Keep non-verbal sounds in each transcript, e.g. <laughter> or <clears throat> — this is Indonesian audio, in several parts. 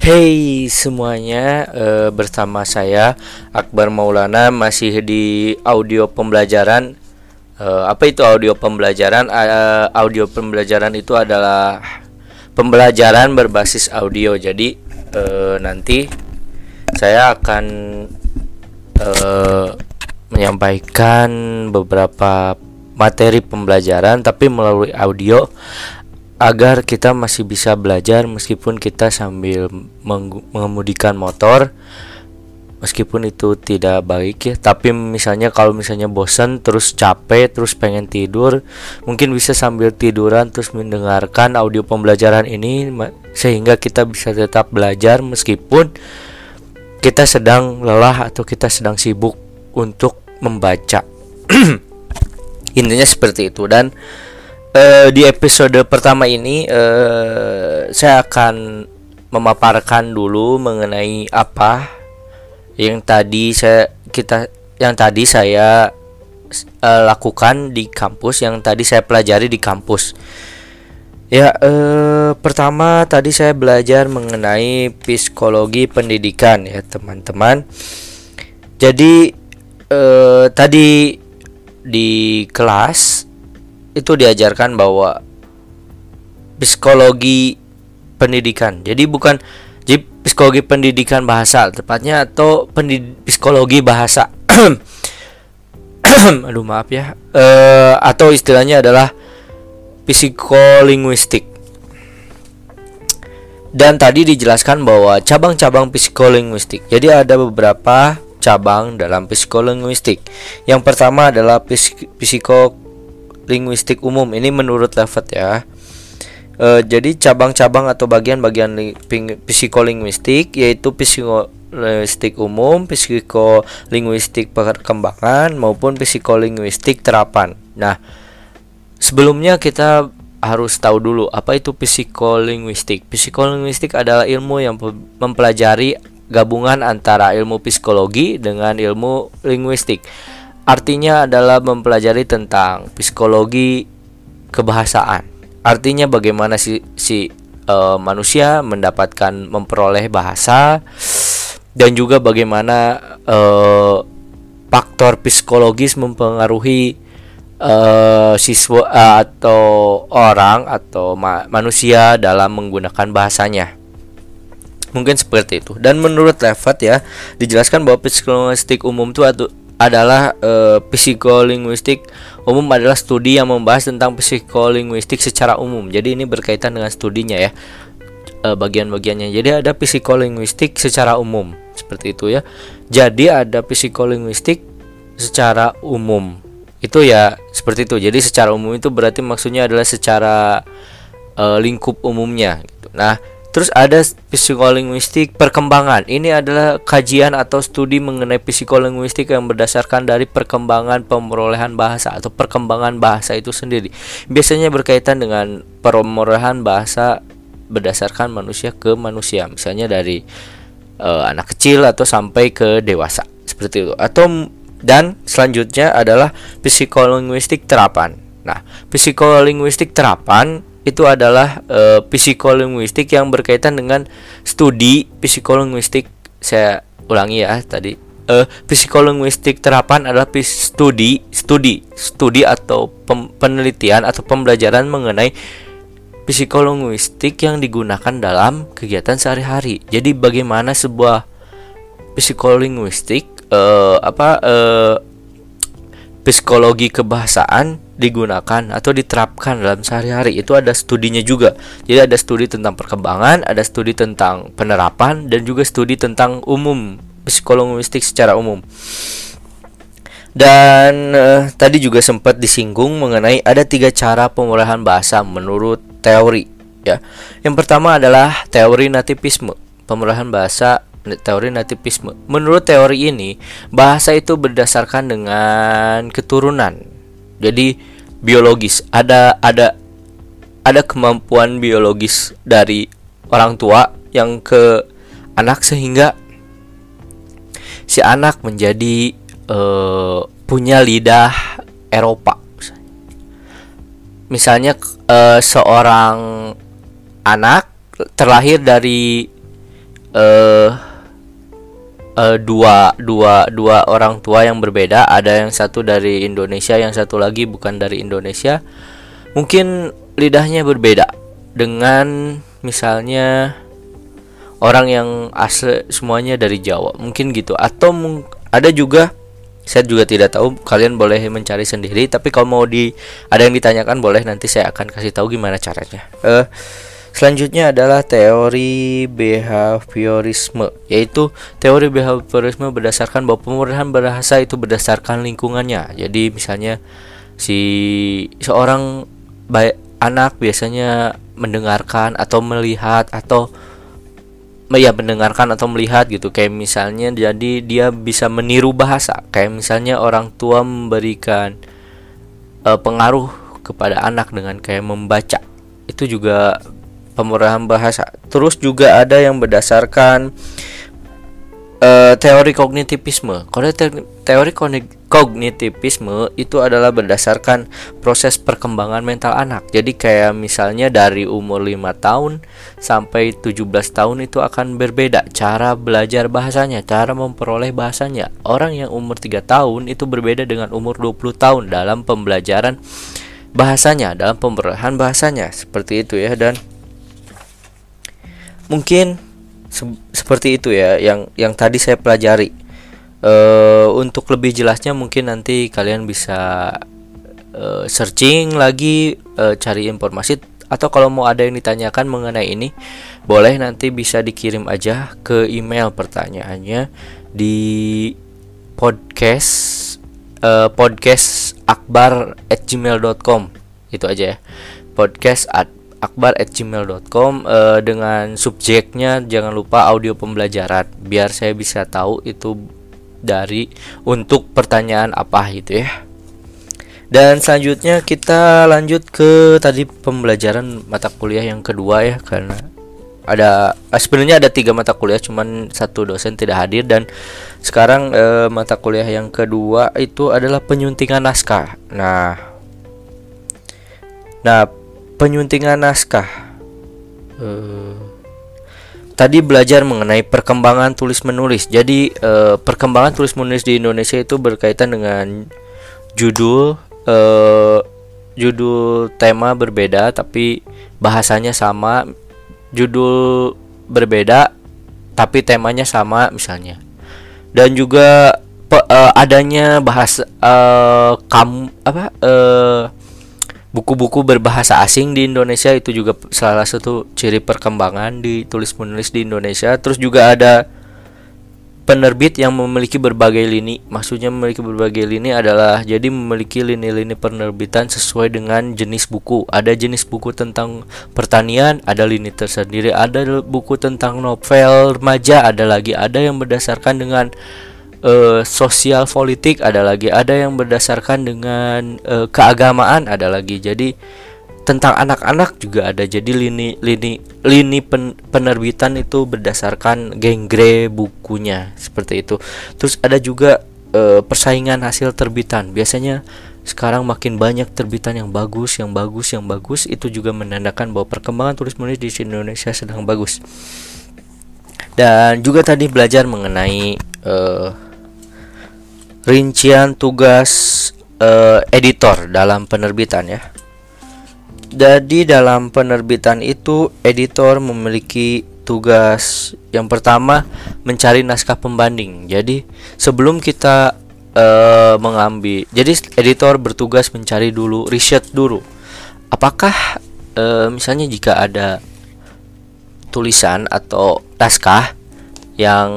Hey semuanya, uh, bersama saya Akbar Maulana masih di audio pembelajaran. Uh, apa itu audio pembelajaran? Uh, audio pembelajaran itu adalah pembelajaran berbasis audio. Jadi uh, nanti saya akan uh, menyampaikan beberapa materi pembelajaran, tapi melalui audio agar kita masih bisa belajar meskipun kita sambil mengemudikan motor meskipun itu tidak baik ya. Tapi misalnya kalau misalnya bosan terus capek terus pengen tidur mungkin bisa sambil tiduran terus mendengarkan audio pembelajaran ini sehingga kita bisa tetap belajar meskipun kita sedang lelah atau kita sedang sibuk untuk membaca. <clears throat> Intinya seperti itu. Dan uh, di episode pertama ini uh, saya akan memaparkan dulu mengenai apa yang tadi saya kita yang tadi saya uh, lakukan di kampus yang tadi saya pelajari di kampus. Ya, eh, pertama tadi saya belajar mengenai psikologi pendidikan ya teman-teman. Jadi eh, tadi di kelas itu diajarkan bahwa psikologi pendidikan. Jadi bukan jadi psikologi pendidikan bahasa tepatnya atau pendid psikologi bahasa. <clears throat> Aduh maaf ya. E, atau istilahnya adalah psikolinguistik. Dan tadi dijelaskan bahwa cabang-cabang psikolinguistik. Jadi ada beberapa cabang dalam psikolinguistik. Yang pertama adalah psiko linguistik umum ini menurut Levet ya. E, jadi cabang-cabang atau bagian-bagian psikolinguistik yaitu psikolinguistik umum, psikolinguistik perkembangan maupun psikolinguistik terapan. Nah, sebelumnya kita harus tahu dulu apa itu psikolinguistik. Psikolinguistik adalah ilmu yang mempelajari gabungan antara ilmu psikologi dengan ilmu linguistik. Artinya adalah mempelajari tentang psikologi kebahasaan. Artinya bagaimana si si uh, manusia mendapatkan memperoleh bahasa dan juga bagaimana uh, faktor psikologis mempengaruhi uh, siswa uh, atau orang atau ma manusia dalam menggunakan bahasanya mungkin seperti itu dan menurut Levat ya dijelaskan bahwa psikologistik umum itu adalah uh, psikolinguistik umum adalah studi yang membahas tentang psikolinguistik secara umum. Jadi ini berkaitan dengan studinya ya. Uh, bagian-bagiannya. Jadi ada psikolinguistik secara umum seperti itu ya. Jadi ada psikolinguistik secara umum. Itu ya seperti itu. Jadi secara umum itu berarti maksudnya adalah secara uh, lingkup umumnya gitu. Nah, Terus ada psikolinguistik perkembangan. Ini adalah kajian atau studi mengenai psikolinguistik yang berdasarkan dari perkembangan pemerolehan bahasa atau perkembangan bahasa itu sendiri. Biasanya berkaitan dengan pemerolehan bahasa berdasarkan manusia ke manusia, misalnya dari uh, anak kecil atau sampai ke dewasa. Seperti itu. Atau dan selanjutnya adalah psikolinguistik terapan. Nah, psikolinguistik terapan itu adalah uh, psikolinguistik yang berkaitan dengan studi psikolinguistik. Saya ulangi ya tadi. Uh, psikolinguistik terapan adalah studi studi studi atau penelitian atau pembelajaran mengenai psikolinguistik yang digunakan dalam kegiatan sehari-hari. Jadi bagaimana sebuah psikolinguistik uh, apa uh, psikologi kebahasaan digunakan atau diterapkan dalam sehari-hari. Itu ada studinya juga. Jadi ada studi tentang perkembangan ada studi tentang penerapan dan juga studi tentang umum psikologistik secara umum. Dan uh, tadi juga sempat disinggung mengenai ada tiga cara pemulihan bahasa menurut teori ya. Yang pertama adalah teori nativisme pemulihan bahasa teori nativisme menurut teori ini bahasa itu berdasarkan dengan keturunan jadi biologis. Ada ada ada kemampuan biologis dari orang tua yang ke anak sehingga si anak menjadi uh, punya lidah Eropa. Misalnya uh, seorang anak terlahir dari uh, uh, dua dua dua orang tua yang berbeda. Ada yang satu dari Indonesia yang satu lagi bukan dari Indonesia. Mungkin lidahnya berbeda dengan misalnya orang yang asli semuanya dari Jawa. Mungkin gitu. Atau ada juga saya juga tidak tahu kalian boleh mencari sendiri. Tapi kalau mau di ada yang ditanyakan boleh. Nanti saya akan kasih tahu gimana caranya. Uh, Selanjutnya adalah teori behaviorisme, yaitu teori behaviorisme berdasarkan bahwa pemurahan bahasa itu berdasarkan lingkungannya. Jadi misalnya si seorang baik anak biasanya mendengarkan atau melihat atau ya mendengarkan atau melihat gitu. Kayak misalnya jadi dia bisa meniru bahasa. Kayak misalnya orang tua memberikan uh, pengaruh kepada anak dengan kayak membaca. Itu juga pemurahan bahasa. Terus juga ada yang berdasarkan uh, teori kognitivisme. Kalau te teori kognitivisme itu adalah berdasarkan proses perkembangan mental anak. Jadi kayak misalnya dari umur 5 tahun sampai 17 tahun itu akan berbeda cara belajar bahasanya, cara memperoleh bahasanya. Orang yang umur 3 tahun itu berbeda dengan umur 20 tahun dalam pembelajaran bahasanya, dalam pemerahan bahasanya. Seperti itu ya dan mungkin se seperti itu ya yang yang tadi saya pelajari. Uh, untuk lebih jelasnya mungkin nanti kalian bisa uh, searching lagi uh, cari informasi atau kalau mau ada yang ditanyakan mengenai ini boleh nanti bisa dikirim aja ke email pertanyaannya di podcast uh, podcast akbar at gmail.com itu aja ya. Podcast at akbar@gmail.com uh, dengan subjeknya jangan lupa audio pembelajaran biar saya bisa tahu itu dari untuk pertanyaan apa gitu ya. Dan selanjutnya kita lanjut ke tadi pembelajaran mata kuliah yang kedua ya karena ada eh, sebenarnya ada tiga mata kuliah cuman satu dosen tidak hadir dan sekarang eh, mata kuliah yang kedua itu adalah penyuntingan naskah. Nah, nah penyuntingan naskah. Uh, tadi belajar mengenai perkembangan tulis menulis. Jadi uh, perkembangan tulis menulis di Indonesia itu berkaitan dengan judul uh, judul tema berbeda tapi bahasanya sama. Judul berbeda tapi temanya sama misalnya. Dan juga pe, uh, adanya bahasa uh, kamu apa uh, buku-buku berbahasa asing di Indonesia itu juga salah satu ciri perkembangan di tulis menulis di Indonesia. Terus juga ada penerbit yang memiliki berbagai lini. Maksudnya memiliki berbagai lini adalah jadi memiliki lini-lini penerbitan sesuai dengan jenis buku. Ada jenis buku tentang pertanian ada lini tersendiri. Ada buku tentang novel remaja ada lagi. Ada yang berdasarkan dengan uh, sosial politik ada lagi ada yang berdasarkan dengan uh, keagamaan ada lagi. Jadi tentang anak-anak juga ada. Jadi lini lini lini pen, penerbitan itu berdasarkan genre bukunya seperti itu. Terus ada juga uh, persaingan hasil terbitan. Biasanya sekarang makin banyak terbitan yang bagus yang bagus yang bagus. Itu juga menandakan bahwa perkembangan tulis menulis di Indonesia sedang bagus. Dan juga tadi belajar mengenai uh, rincian tugas uh, editor dalam penerbitan ya. Jadi dalam penerbitan itu editor memiliki tugas yang pertama mencari naskah pembanding. Jadi sebelum kita uh, mengambil, jadi editor bertugas mencari dulu riset dulu. Apakah uh, misalnya jika ada tulisan atau naskah yang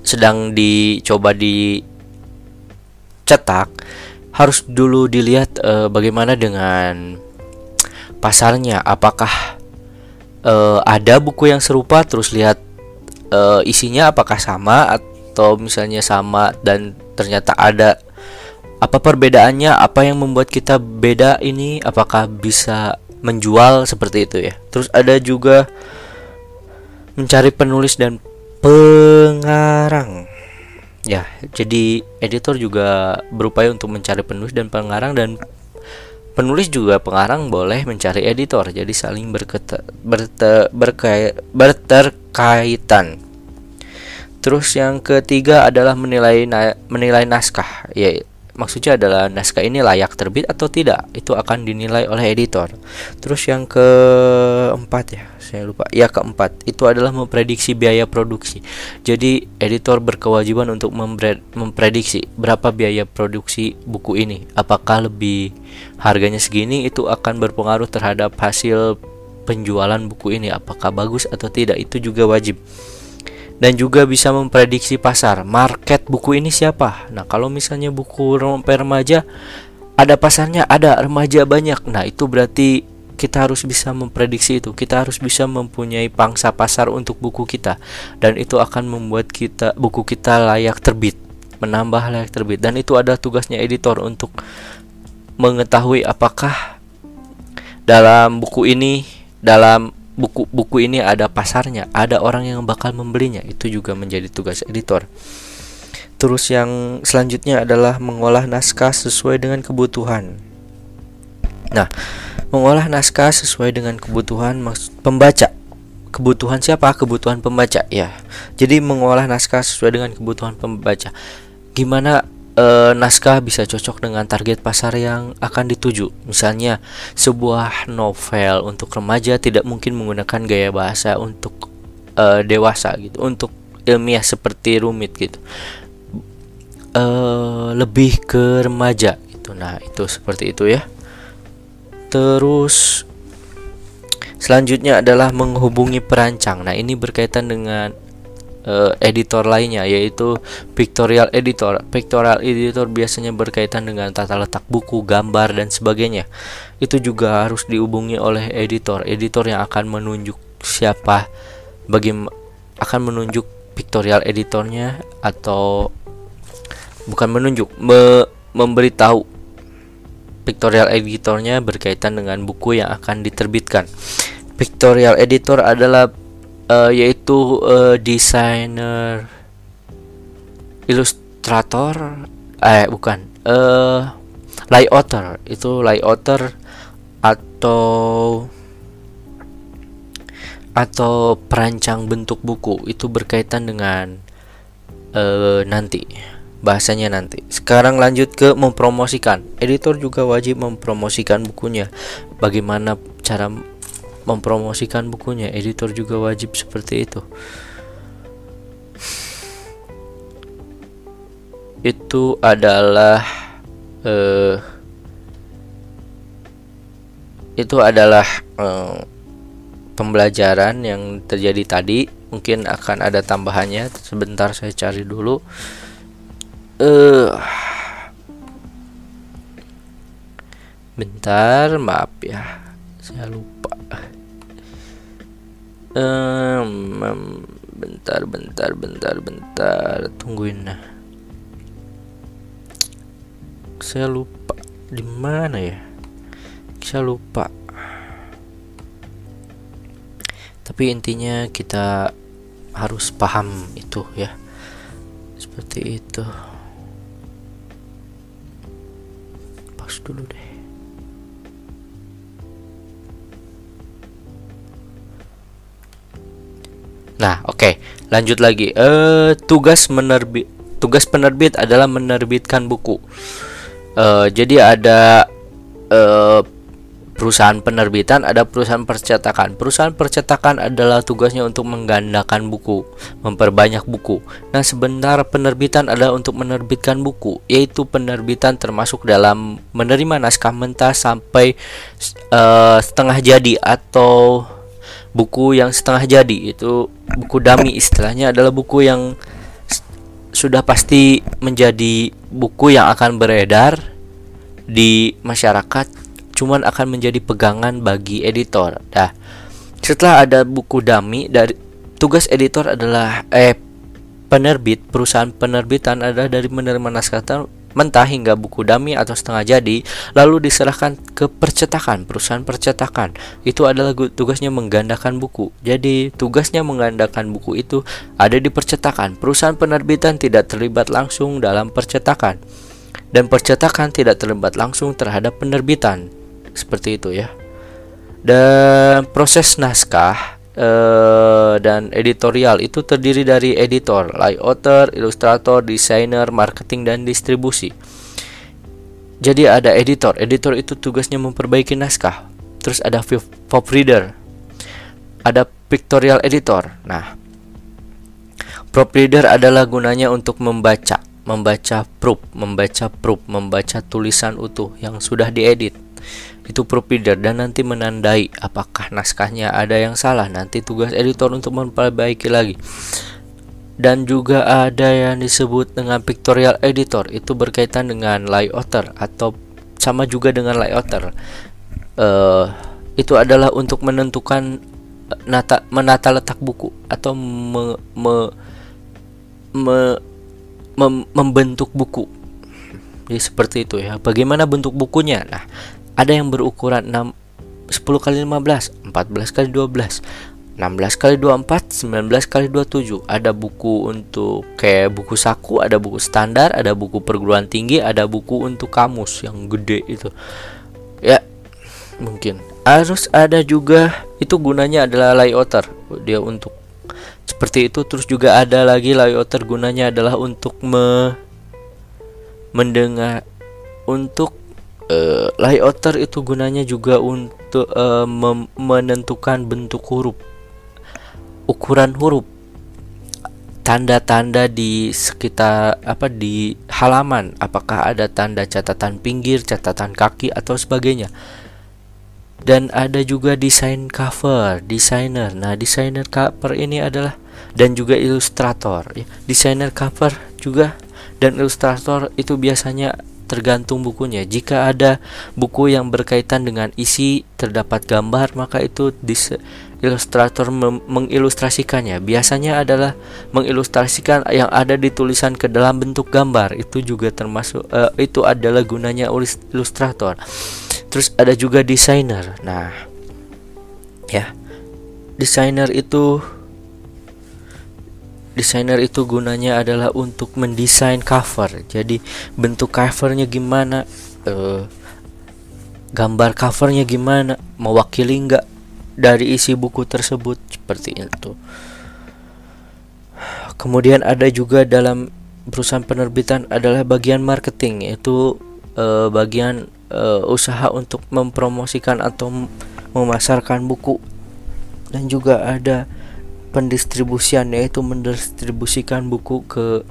sedang dicoba di cetak harus dulu dilihat uh, bagaimana dengan pasarnya. Apakah uh, ada buku yang serupa terus lihat uh, isinya apakah sama atau misalnya sama dan ternyata ada apa perbedaannya? Apa yang membuat kita beda ini? Apakah bisa menjual seperti itu ya? Terus ada juga mencari penulis dan pengarang Ya, jadi editor juga berupaya untuk mencari penulis dan pengarang dan Penulis juga pengarang boleh mencari editor, jadi saling berketa, berte, berkait, berterkaitan. Terus yang ketiga adalah menilai menilai naskah, ya maksudnya adalah naskah ini layak terbit atau tidak? Itu akan dinilai oleh editor. Terus yang keempat ya saya lupa. Ya keempat. Itu adalah memprediksi biaya produksi. Jadi editor berkewajiban untuk memprediksi berapa biaya produksi buku ini. Apakah lebih harganya segini? Itu akan berpengaruh terhadap hasil penjualan buku ini. Apakah bagus atau tidak? Itu juga wajib dan juga bisa memprediksi pasar. Market buku ini siapa? Nah kalau misalnya buku remaja ada pasarnya ada remaja banyak. Nah itu berarti kita harus bisa memprediksi itu. Kita harus bisa mempunyai pangsa pasar untuk buku kita. Dan itu akan membuat kita buku kita layak terbit menambah layak terbit. Dan itu ada tugasnya editor untuk mengetahui apakah dalam buku ini dalam buku-buku ini ada pasarnya, ada orang yang bakal membelinya. Itu juga menjadi tugas editor. Terus yang selanjutnya adalah mengolah naskah sesuai dengan kebutuhan. Nah, mengolah naskah sesuai dengan kebutuhan pembaca. Kebutuhan siapa? Kebutuhan pembaca, ya. Jadi mengolah naskah sesuai dengan kebutuhan pembaca. Gimana e, naskah bisa cocok dengan target pasar yang akan dituju. Misalnya, sebuah novel untuk remaja tidak mungkin menggunakan gaya bahasa untuk e, dewasa gitu, untuk ilmiah seperti rumit gitu. E, lebih ke remaja gitu. Nah, itu seperti itu ya. Terus selanjutnya adalah menghubungi perancang. Nah, ini berkaitan dengan uh, editor lainnya yaitu pictorial editor. Pictorial editor biasanya berkaitan dengan tata letak buku, gambar dan sebagainya. Itu juga harus dihubungi oleh editor. Editor yang akan menunjuk siapa bagi akan menunjuk pictorial editornya atau bukan menunjuk me, memberitahu pictorial editornya berkaitan dengan buku yang akan diterbitkan. Pictorial editor adalah uh, yaitu uh, desainer ilustrator eh bukan uh, layouter itu layouter atau atau perancang bentuk buku itu berkaitan dengan uh, nanti bahasanya nanti. Sekarang lanjut ke mempromosikan. Editor juga wajib mempromosikan bukunya. Bagaimana cara mempromosikan bukunya. Editor juga wajib seperti itu. Itu adalah uh, itu adalah uh, pembelajaran yang terjadi tadi. Mungkin akan ada tambahannya. Sebentar saya cari dulu. Uh, bentar maaf ya. Saya lupa um, bentar bentar bentar bentar. Tungguin nah saya lupa di mana ya? Saya lupa. Tapi intinya kita harus paham itu ya. Seperti itu. Pas dulu deh Nah, oke, okay. lanjut lagi. Eh, tugas menerbit tugas penerbit adalah menerbitkan buku. Uh, jadi ada uh, perusahaan penerbitan, ada perusahaan percetakan. Perusahaan percetakan adalah tugasnya untuk menggandakan buku, memperbanyak buku. Nah, sebentar penerbitan adalah untuk menerbitkan buku, yaitu penerbitan termasuk dalam menerima naskah mentah sampai uh, setengah jadi atau buku yang setengah jadi itu buku dami istilahnya adalah buku yang sudah pasti menjadi buku yang akan beredar di masyarakat cuman akan menjadi pegangan bagi editor. Dah. Setelah ada buku dami dari tugas editor adalah eh penerbit perusahaan penerbitan adalah dari menerima naskah mentah hingga buku dami atau setengah jadi lalu diserahkan ke percetakan perusahaan percetakan. Itu adalah tugasnya menggandakan buku. Jadi tugasnya menggandakan buku itu ada di percetakan. Perusahaan penerbitan tidak terlibat langsung dalam percetakan. Dan percetakan tidak terlibat langsung terhadap penerbitan. Seperti itu ya. Dan proses naskah uh, dan editorial itu terdiri dari editor, layouter, ilustrator, desainer, marketing dan distribusi. Jadi ada editor, editor itu tugasnya memperbaiki naskah. Terus ada proofreader, ada pictorial editor. Nah, proofreader adalah gunanya untuk membaca, membaca proof, membaca proof, membaca tulisan utuh yang sudah diedit itu provider dan nanti menandai apakah naskahnya ada yang salah. Nanti tugas editor untuk memperbaiki lagi. Dan juga ada yang disebut dengan pictorial editor. Itu berkaitan dengan layouter atau sama juga dengan layouter. Uh, itu adalah untuk menentukan eh, nata menata letak buku atau me, me, me, mem, membentuk buku. Jadi seperti itu ya. Bagaimana bentuk bukunya? Nah ada yang berukuran 6 10 kali 15, 14 kali 12, 16 kali 24, 19 kali 27. Ada buku untuk kayak buku saku, ada buku standar, ada buku perguruan tinggi, ada buku untuk kamus yang gede itu. Ya, mungkin. Harus ada juga itu gunanya adalah layouter. Dia untuk seperti itu terus juga ada lagi layouter gunanya adalah untuk me mendengar untuk uh, layouter itu gunanya juga untuk uh, menentukan bentuk huruf, ukuran huruf, tanda-tanda di sekitar apa di halaman, apakah ada tanda catatan pinggir, catatan kaki atau sebagainya. Dan ada juga desain cover, desainer. Nah, desainer cover ini adalah dan juga ilustrator. Ya, desainer cover juga dan ilustrator itu biasanya tergantung bukunya. Jika ada buku yang berkaitan dengan isi terdapat gambar, maka itu ilustrator mengilustrasikannya. Biasanya adalah mengilustrasikan yang ada di tulisan ke dalam bentuk gambar. Itu juga termasuk uh, itu adalah gunanya ilustrator. Terus ada juga desainer. Nah, ya. Desainer itu desainer itu gunanya adalah untuk mendesain cover. Jadi bentuk covernya gimana uh, gambar covernya gimana mewakili enggak dari isi buku tersebut seperti itu. Kemudian ada juga dalam perusahaan penerbitan adalah bagian marketing yaitu uh, bagian uh, usaha untuk mempromosikan atau memasarkan buku. Dan juga ada pendistribusian yaitu mendistribusikan buku ke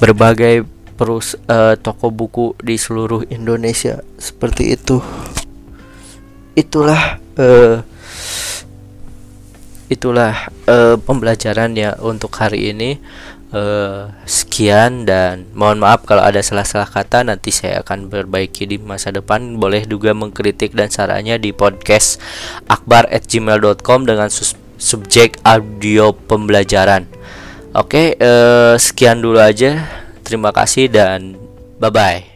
berbagai perus uh, toko buku di seluruh Indonesia. Seperti itu. Itulah uh, itulah uh, pembelajarannya untuk hari ini. Uh, sekian dan mohon maaf kalau ada salah-salah kata. Nanti saya akan perbaiki di masa depan. Boleh juga mengkritik dan sarannya di podcast akbar@gmail.com dengan sus subjek audio pembelajaran. Oke, eh, sekian dulu aja. Terima kasih dan bye bye.